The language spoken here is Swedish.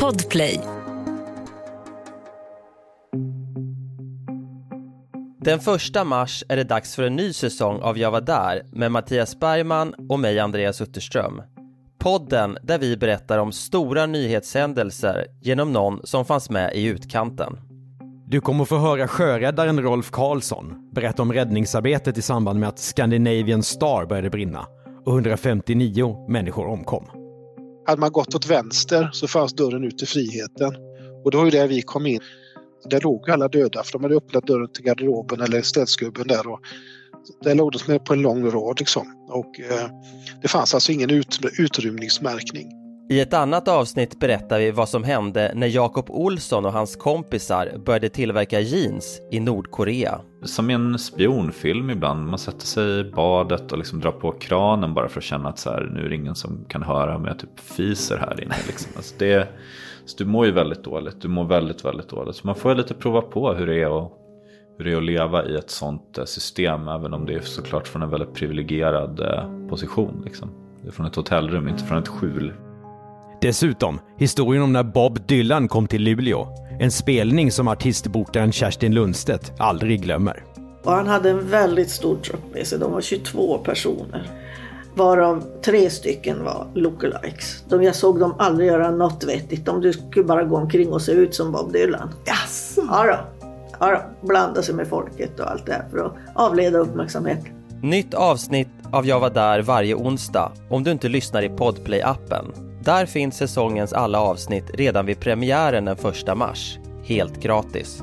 Podplay. Den första mars är det dags för en ny säsong av Jag var där med Mattias Bergman och mig Andreas Utterström. Podden där vi berättar om stora nyhetshändelser genom någon som fanns med i utkanten. Du kommer få höra sjöräddaren Rolf Karlsson berätta om räddningsarbetet i samband med att Scandinavian Star började brinna och 159 människor omkom. Hade man gått åt vänster så fanns dörren ut till friheten. Och det var ju där vi kom in. Där låg alla döda för de hade öppnat dörren till garderoben eller städskubben där. Och där låg de på en lång rad liksom. Och eh, det fanns alltså ingen ut, utrymningsmärkning. I ett annat avsnitt berättar vi vad som hände när Jakob Olsson och hans kompisar började tillverka jeans i Nordkorea. Som i en spionfilm ibland. Man sätter sig i badet och liksom drar på kranen bara för att känna att så här, nu är det ingen som kan höra om jag typ fiser här inne. Liksom. Alltså det, så du mår ju väldigt dåligt. Du mår väldigt, väldigt dåligt. Så man får ju lite prova på hur det är att, hur det är att leva i ett sånt eh, system. Även om det är såklart från en väldigt privilegierad eh, position. Liksom. Det är från ett hotellrum, inte från ett skjul. Dessutom historien om när Bob Dylan kom till Luleå. En spelning som artistbokaren Kerstin Lundstedt aldrig glömmer. Och han hade en väldigt stor trupp med sig. De var 22 personer. Varav tre stycken var lookalikes. De, jag såg dem aldrig göra något vettigt. De skulle bara gå omkring och se ut som Bob Dylan. Yes. Ja då. Ja då. Blanda sig med folket och allt det här för att avleda uppmärksamhet. Nytt avsnitt av Jag var där varje onsdag om du inte lyssnar i Podplay-appen. Där finns säsongens alla avsnitt redan vid premiären den 1 mars. Helt gratis.